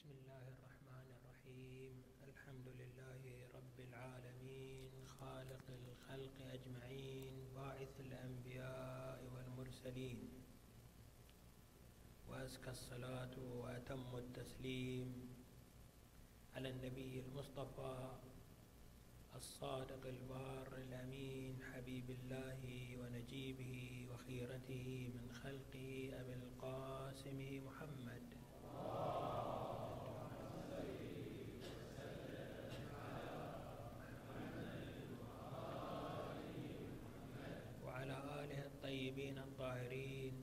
بسم الله الرحمن الرحيم الحمد لله رب العالمين خالق الخلق أجمعين باعث الأنبياء والمرسلين وأزكى الصلاة وأتم التسليم على النبي المصطفى الصادق البار الأمين حبيب الله ونجيبه وخيرته من خلقه أبي القاسم محمد وعلى آله الطيبين الطاهرين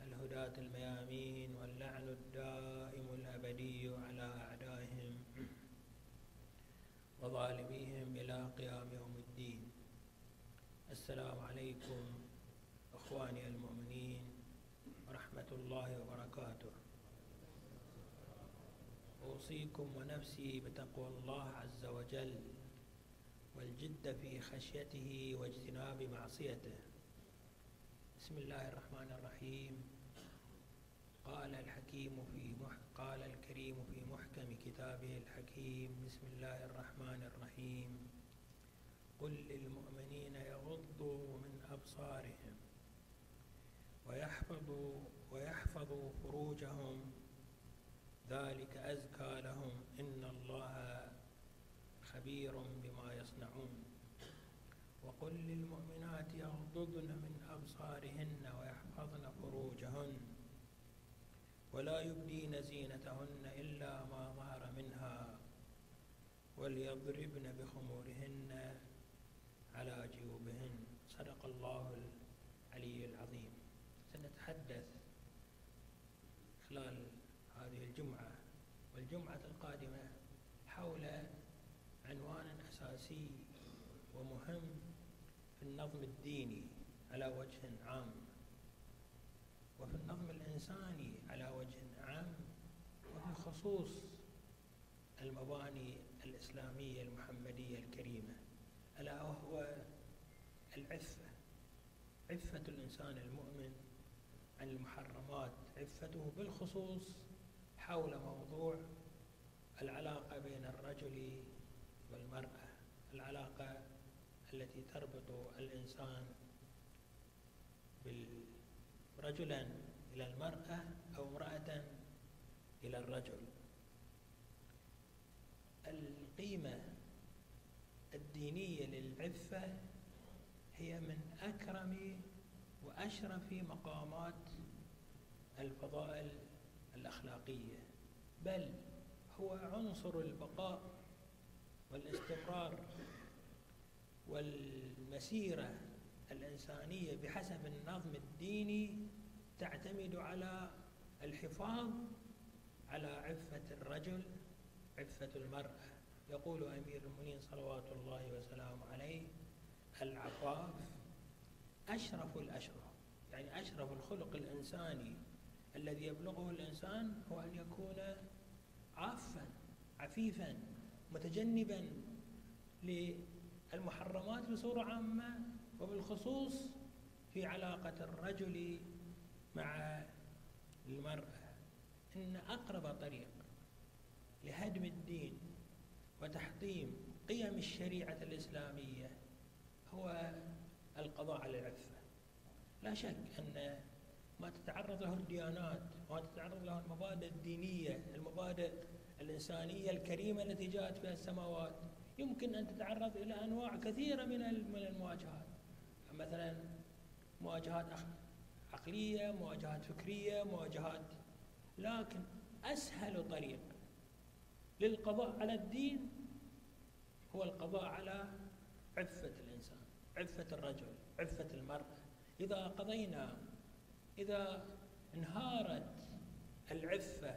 الهداة الميامين واللعن الدائم الأبدي على أعدائهم وظالميهم إلى قيام يوم الدين. السلام عليكم أخواني المؤمنين ورحمة الله وبركاته. أوصيكم ونفسي بتقوى الله عز وجل والجد في خشيته واجتناب معصيته. بسم الله الرحمن الرحيم قال الحكيم في مح قال الكريم في محكم كتابه الحكيم بسم الله الرحمن الرحيم قل للمؤمنين يغضوا من أبصارهم ويحفظوا ويحفظوا فروجهم ذلك أزكى لهم إن الله خبير بما يصنعون وقل للمؤمنات يغضضن من أبصارهن ويحفظن فروجهن ولا يبدين زينتهن إلا ما ظهر منها وليضربن بخمورهن على جيوبهن. صدق الله العلي العظيم. سنتحدث خلال هذه الجمعة والجمعة القادمة حول عنوان أساسي ومهم في النظم الديني على وجه عام وفي النظم الإنساني على وجه عام وفي خصوص المباني الإسلامية المحمدية الكريمة ألا وهو العفة عفة الإنسان المؤمن عن المحرمات عفته بالخصوص حول موضوع العلاقة بين الرجل والمرأة العلاقة التي تربط الإنسان رجلا إلى المرأة أو امرأة إلى الرجل. القيمة الدينية للعفة هي من أكرم وأشرف مقامات الفضائل الأخلاقية بل هو عنصر البقاء والاستمرار والمسيرة الإنسانية بحسب النظم الديني تعتمد على الحفاظ على عفة الرجل عفة المرأة. يقول أمير المؤمنين صلوات الله وسلامه عليه العفاف أشرف الأشرف. يعني أشرف الخلق الإنساني الذي يبلغه الإنسان هو أن يكون عافا عفيفا متجنبا للمحرمات بصورة عامة وبالخصوص في علاقة الرجل مع المرأة. إن أقرب طريق لهدم الدين وتحطيم قيم الشريعة الإسلامية هو القضاء على العفة. لا شك أن ما تتعرض له الديانات وما تتعرض له المبادئ الدينية المبادئ الإنسانية الكريمة التي جاءت فيها السماوات يمكن أن تتعرض إلى أنواع كثيرة من المواجهات. مثلا مواجهات عقلية مواجهات فكرية مواجهات لكن أسهل طريق للقضاء على الدين هو القضاء على عفة الإنسان عفة الرجل عفة المرأة. إذا قضينا إذا انهارت العفة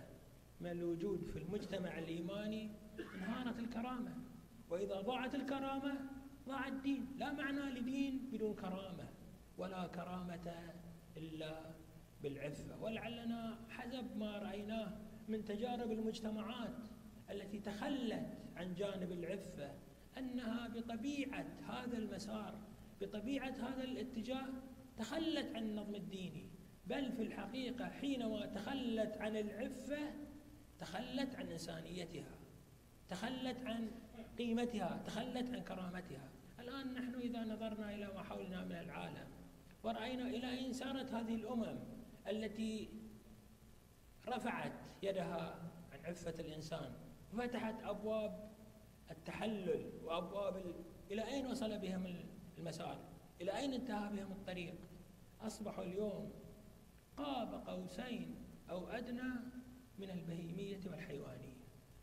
من الوجود في المجتمع الإيماني انهارت الكرامة. وإذا ضاعت الكرامة ضاع الدين لا معنى لدين بدون كرامة. ولا كرامة إلا بالعفة. ولعلنا حسب ما رأيناه من تجارب المجتمعات التي تخلت عن جانب العفة أنها بطبيعة هذا المسار بطبيعة هذا الاتجاه تخلت عن النظم الديني بل في الحقيقة حينما تخلت عن العفة تخلت عن إنسانيتها تخلت عن قيمتها تخلت عن كرامتها. الآن نحن إذا نظرنا إلى ما حولنا من العالم ورأينا إلى أين سارت هذه الأمم التي رفعت يدها عن عفة الإنسان وفتحت أبواب التحلل وأبواب ال... إلى أين وصل بهم المسار؟ إلى أين انتهى بهم الطريق؟ أصبحوا اليوم قاب قوسين أو أدنى من البهيمية والحيوانية.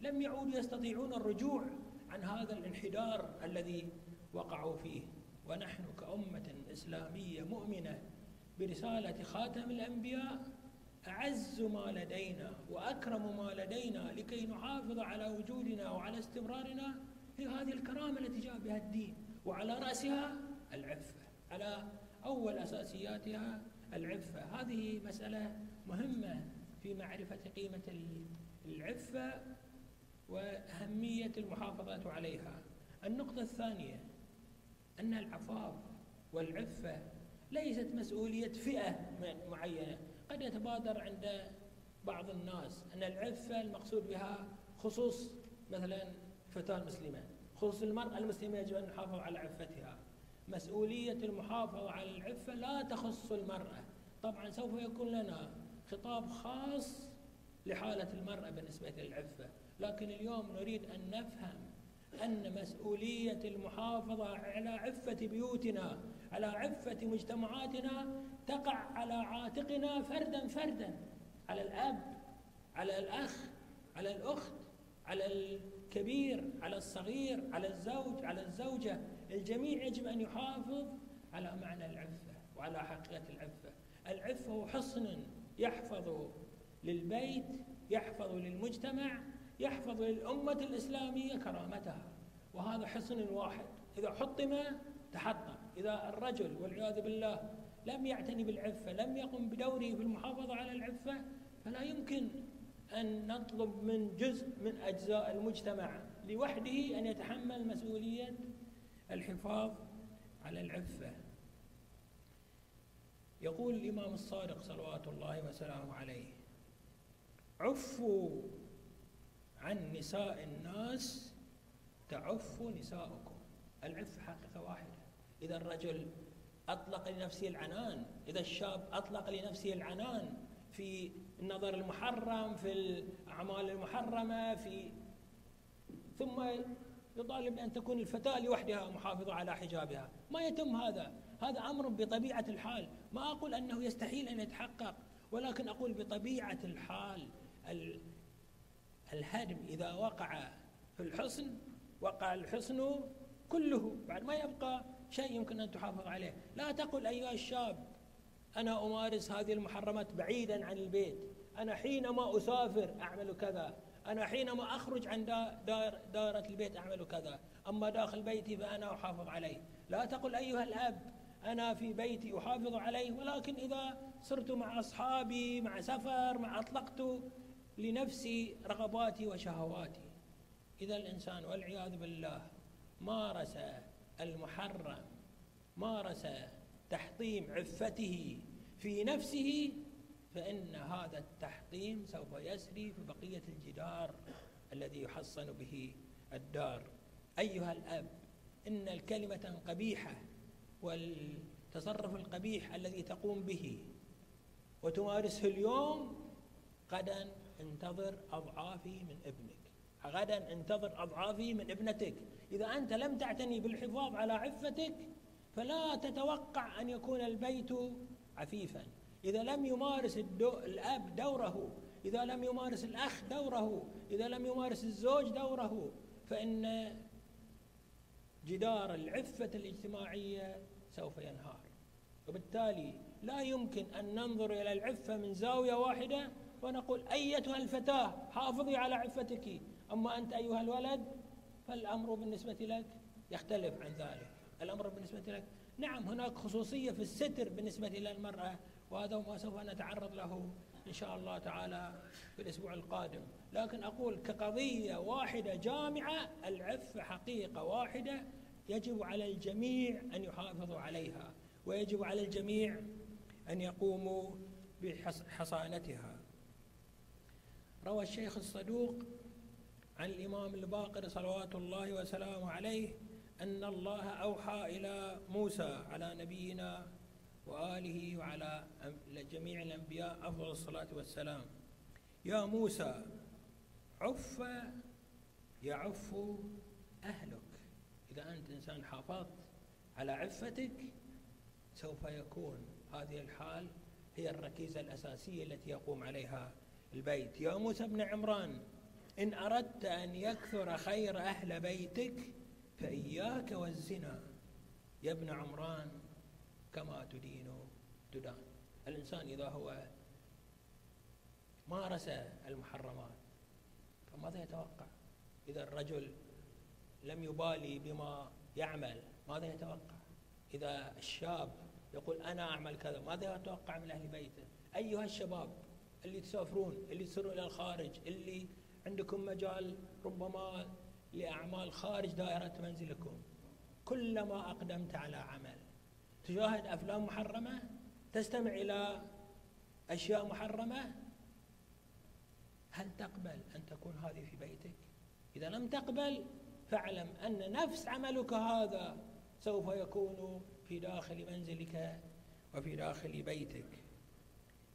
لم يعودوا يستطيعون الرجوع. عن هذا الانحدار الذي وقعوا فيه. ونحن كأمة إسلامية مؤمنة برسالة خاتم الأنبياء أعز ما لدينا وأكرم ما لدينا لكي نحافظ على وجودنا وعلى استمرارنا هي هذه الكرامة التي جاء بها الدين وعلى رأسها العفة على أول أساسياتها العفة. هذه مسألة مهمة في معرفة قيمة العفة. وأهمية المحافظة عليها. النقطة الثانية أن العفاف والعفة ليست مسؤولية فئة معينة. قد يتبادر عند بعض الناس أن العفة المقصود بها خصوص مثلا فتاة مسلمة خصوص المرأة المسلمة يجب أن نحافظ على عفتها. مسؤولية المحافظة على العفة لا تخص المرأة. طبعا سوف يكون لنا خطاب خاص لحالة المرأة بالنسبة للعفة. لكن اليوم نريد أن نفهم أن مسؤولية المحافظة على عفة بيوتنا على عفة مجتمعاتنا تقع على عاتقنا فردا فردا على الأب على الأخ على الأخت على الكبير على الصغير على الزوج على الزوجة. الجميع يجب أن يحافظ على معنى العفة وعلى حقيقة العفة. العفة حصن يحفظ للبيت يحفظ للمجتمع يحفظ للأمة الإسلامية كرامتها. وهذا حصن واحد. إذا حطم تحطم. إذا الرجل والعياذ بالله لم يعتني بالعفة لم يقم بدوره في المحافظة على العفة فلا يمكن أن نطلب من جزء من أجزاء المجتمع لوحده أن يتحمل مسؤولية الحفاظ على العفة. يقول الإمام الصادق صلوات الله وسلامه عليه عفوا عن نساء الناس تعف نساؤكم. العف حقيقة واحدة. إذا الرجل أطلق لنفسه العنان إذا الشاب أطلق لنفسه العنان في النظر المحرم في الأعمال المحرمة في ثم يطالب بأن تكون الفتاة لوحدها محافظة على حجابها. ما يتم هذا. هذا أمر بطبيعة الحال. ما أقول أنه يستحيل أن يتحقق ولكن أقول بطبيعة الحال الهدم إذا وقع في الحصن وقع الحصن كله. بعد ما يبقى شيء يمكن أن تحافظ عليه. لا تقل أيها الشاب أنا أمارس هذه المحرمات بعيدا عن البيت. أنا حينما أسافر أعمل كذا. أنا حينما أخرج عن دار دارة البيت أعمل كذا. أما داخل بيتي فأنا أحافظ عليه. لا تقل أيها الأب أنا في بيتي أحافظ عليه. ولكن إذا صرت مع أصحابي مع سفر مع أطلقت لنفسي رغباتي وشهواتي. إذا الإنسان والعياذ بالله مارس المحرم مارس تحطيم عفته في نفسه فإن هذا التحطيم سوف يسري في بقية الجدار الذي يحصن به الدار. أيها الأب إن الكلمة القبيحة والتصرف القبيح الذي تقوم به وتمارسه اليوم غدا انتظر أضعافي من ابنك. غدا انتظر أضعافي من ابنتك. إذا أنت لم تعتني بالحفاظ على عفتك فلا تتوقع أن يكون البيت عفيفا. إذا لم يمارس الدو الأب دوره إذا لم يمارس الأخ دوره إذا لم يمارس الزوج دوره فإن جدار العفة الاجتماعية سوف ينهار. وبالتالي لا يمكن أن ننظر إلى العفة من زاوية واحدة ونقول أيتها الفتاة حافظي على عفتك. أما أنت أيها الولد فالأمر بالنسبة لك يختلف عن ذلك. الأمر بالنسبة لك نعم هناك خصوصية في الستر بالنسبة إلى المرأة وهذا ما سوف نتعرض له إن شاء الله تعالى في الأسبوع القادم. لكن أقول كقضية واحدة جامعة العفة حقيقة واحدة يجب على الجميع أن يحافظوا عليها ويجب على الجميع أن يقوموا بحصانتها روى الشيخ الصدوق عن الإمام الباقر صلوات الله وسلامه عليه أن الله أوحى إلى موسى على نبينا وآله وعلى جميع الأنبياء أفضل الصلاة والسلام. يا موسى عف يعف أهلك. إذا أنت إنسان حافظت على عفتك سوف يكون هذه الحال هي الركيزة الأساسية التي يقوم عليها البيت. يا موسى بن عمران إن أردت أن يكثر خير أهل بيتك فإياك والزنا. يا ابن عمران كما تدين تدان. الإنسان إذا هو مارس المحرمات فماذا يتوقع؟ إذا الرجل لم يبالي بما يعمل ماذا يتوقع؟ إذا الشاب يقول أنا أعمل كذا ماذا يتوقع من أهل بيته؟ أيها الشباب اللي تسافرون اللي تسيرون إلى الخارج اللي عندكم مجال ربما لأعمال خارج دائرة منزلكم. كلما أقدمت على عمل. تشاهد أفلام محرمة تستمع إلى أشياء محرمة هل تقبل أن تكون هذه في بيتك؟ إذا لم تقبل فاعلم أن نفس عملك هذا سوف يكون في داخل منزلك وفي داخل بيتك.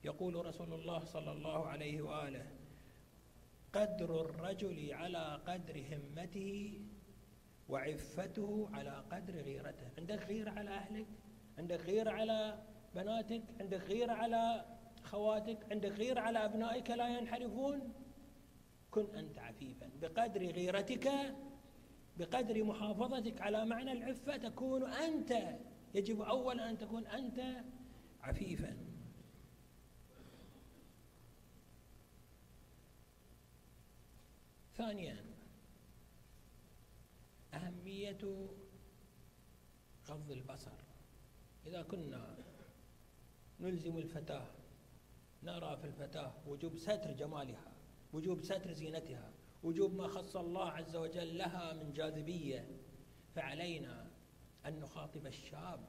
يقول رسول الله صلى الله عليه وآله قدر الرجل على قدر همته وعفته على قدر غيرته. عندك غيرة على أهلك؟ عندك غيرة على بناتك؟ عندك غيرة على خواتك؟ عندك غيرة على أبنائك لا ينحرفون؟ كن أنت عفيفا. بقدر غيرتك بقدر محافظتك على معنى العفة تكون أنت يجب أولا أن تكون أنت عفيفا. ثانيا أهمية غض البصر. إذا كنا نلزم الفتاة نرى في الفتاة وجوب ستر جمالها وجوب ستر زينتها وجوب ما خص الله عز وجل لها من جاذبية فعلينا أن نخاطب الشاب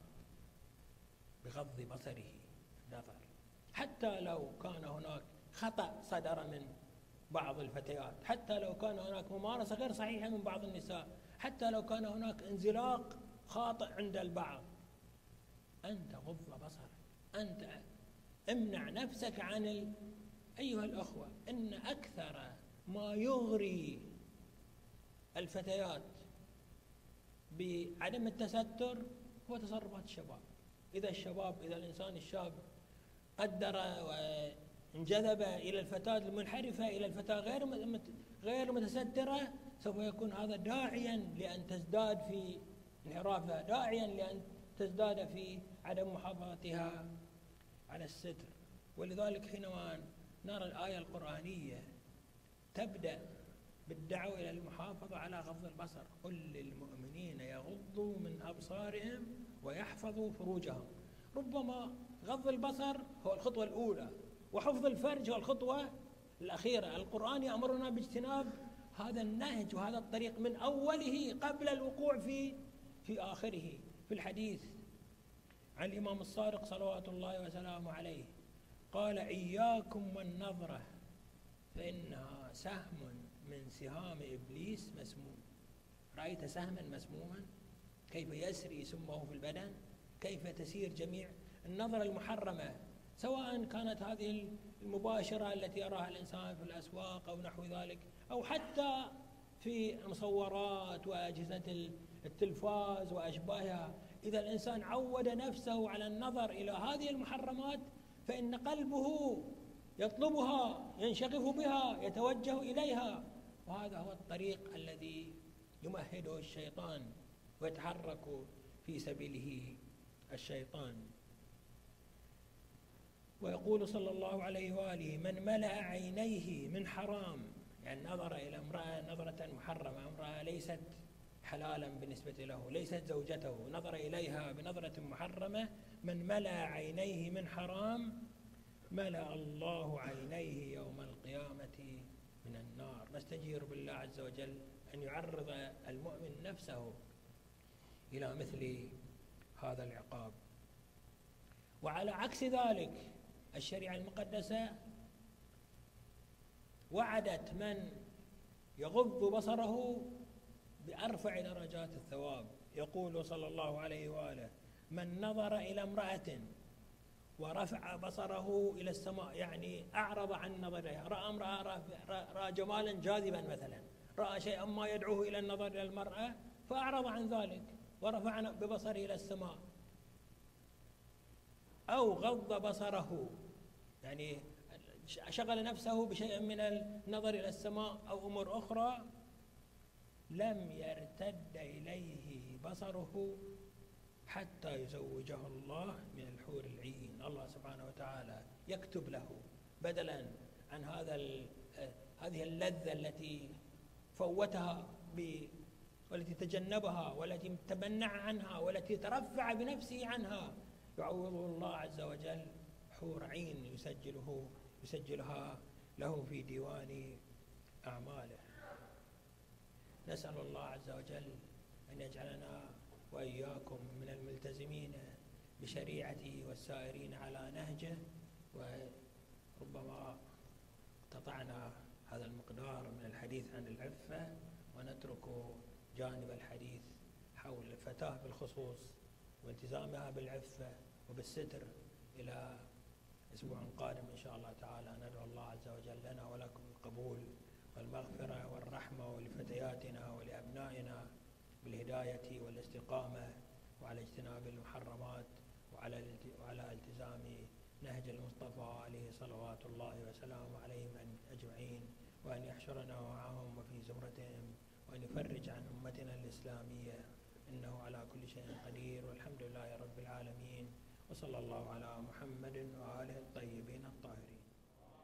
بغض بصره. النظر حتى لو كان هناك خطأ صدر من بعض الفتيات. حتى لو كان هناك ممارسة غير صحيحة من بعض النساء. حتى لو كان هناك انزلاق خاطئ عند البعض. أنت غض بصرك. أنت امنع نفسك عن ال... أيها الأخوة إن أكثر ما يغري الفتيات بعدم التستر هو تصرفات الشباب. إذا الشباب إذا الإنسان الشاب قدر وانجذب إلى الفتاة المنحرفة إلى الفتاة غير غير متسترة سوف يكون هذا داعيا لأن تزداد في انحرافها داعيا لأن تزداد في عدم محافظتها على الستر. ولذلك حينما نرى الآية القرآنية تبدأ بالدعوة إلى المحافظة على غض البصر قل للمؤمنين يغضوا من أبصارهم ويحفظوا فروجهم. ربما غض البصر هو الخطوة الأولى. وحفظ الفرج هو الخطوة الأخيرة. القرآن يأمرنا باجتناب هذا النهج وهذا الطريق من أوله قبل الوقوع في في آخره. في الحديث عن الإمام الصادق صلوات الله وسلامه عليه قال إياكم والنظرة فإنها سهم من سهام إبليس مسموم. رأيت سهما مسموما؟ كيف يسري سمه في البدن؟ كيف تسير جميع النظرة المحرمة؟ سواء كانت هذه المباشرة التي يراها الإنسان في الأسواق أو نحو ذلك أو حتى في مصورات وأجهزة التلفاز وأشباهها. إذا الإنسان عود نفسه على النظر إلى هذه المحرمات فإن قلبه يطلبها ينشغف بها يتوجه إليها. وهذا هو الطريق الذي يمهده الشيطان ويتحرك في سبيله الشيطان. ويقول صلى الله عليه وآله من ملأ عينيه من حرام. يعني نظر إلى امرأة نظرة محرمة امرأة ليست حلالا بالنسبة له ليست زوجته. نظر إليها بنظرة محرمة من ملأ عينيه من حرام ملأ الله عينيه يوم القيامة من النار. نستجير بالله عز وجل أن يعرض المؤمن نفسه إلى مثل هذا العقاب. وعلى عكس ذلك الشريعة المقدسة وعدت من يغض بصره بأرفع درجات الثواب. يقول صلى الله عليه وآله من نظر إلى امرأة ورفع بصره إلى السماء يعني أعرض عن نظرها. رأى امرأة رأى جمالا جاذبا مثلا. رأى شيئا ما يدعوه إلى النظر إلى المرأة فأعرض عن ذلك ورفع ببصره إلى السماء. أو غض بصره. يعني شغل نفسه بشيء من النظر إلى السماء أو أمور أخرى لم يرتد إليه بصره حتى يزوجه الله من الحور العين. الله سبحانه وتعالى يكتب له بدلا عن هذا هذه اللذة التي فوتها والتي تجنبها والتي تمنع عنها والتي ترفع بنفسه عنها. يعوضه الله عز وجل. حور عين يسجله يسجلها له في ديوان أعماله. نسأل الله عز وجل أن يجعلنا وإياكم من الملتزمين بشريعته والسائرين على نهجه وربما قطعنا هذا المقدار من الحديث عن العفة ونترك جانب الحديث حول الفتاة بالخصوص. والتزامها بالعفة وبالستر إلى أسبوع قادم إن شاء الله تعالى. ندعو الله عز وجل لنا ولكم القبول والمغفرة والرحمة ولفتياتنا ولأبنائنا بالهداية والاستقامة وعلى اجتناب المحرمات وعلى وعلى التزام نهج المصطفى عليه صلوات الله وسلامه عليهم أجمعين وأن يحشرنا معهم وفي زمرتهم وأن يفرج عن أمتنا الإسلامية. إنه على كل شيء قدير والحمد لله رب العالمين. وصلى الله على محمد وآله الطيبين.